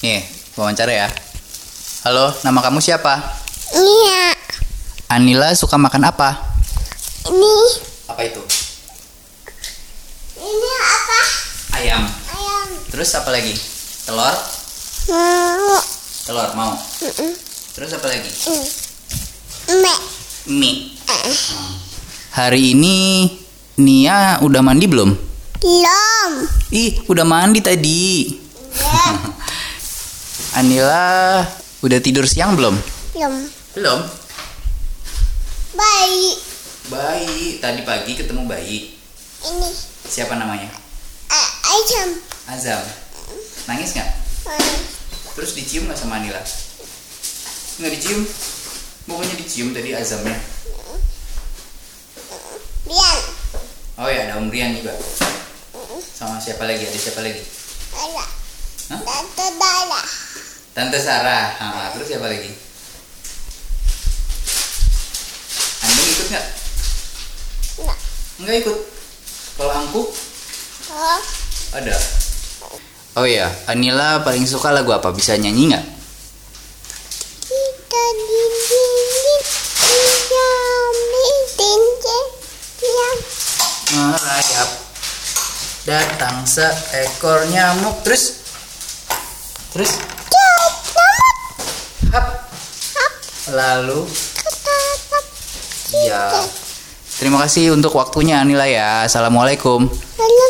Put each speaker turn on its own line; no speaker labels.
Nih, wawancara ya. Halo, nama kamu siapa?
Iya,
Anila suka makan apa?
ini
Apa itu?
ini apa?
Ayam.
Ayam.
Terus apa lagi? Telur?
Mau.
Telur mau.
Mm-mm.
Terus apa lagi?
Mek.
Mie. Hari ini Nia udah mandi belum?
Belum.
Ih, udah mandi tadi. Anila udah tidur siang belum?
Belum.
Belum.
Bayi.
Bayi, tadi pagi ketemu bayi.
Ini
Siapa namanya?
a- ayam.
Azam. Nangis nggak?
Mana?
Terus dicium nggak sama Anila? Nggak dicium? Pokoknya dicium tadi Azamnya.
Bian.
Oh ya, ada Om Rian juga. Sama siapa lagi? Ada siapa lagi?
Ada.
Hah?
Tante Dara.
Tante Sarah. Ah, terus siapa lagi? Anda ikut nggak?
Nggak.
Nggak ikut. Kalau angku
Oh.
ada. Oh iya, Anila paling suka lagu apa? Bisa nyanyi nggak?
Kita dinding diam dinding diam.
Merayap. Datang seekor nyamuk. Terus? Terus? Lalu Iya. Terima kasih untuk waktunya Anila ya. Assalamualaikum.
dalam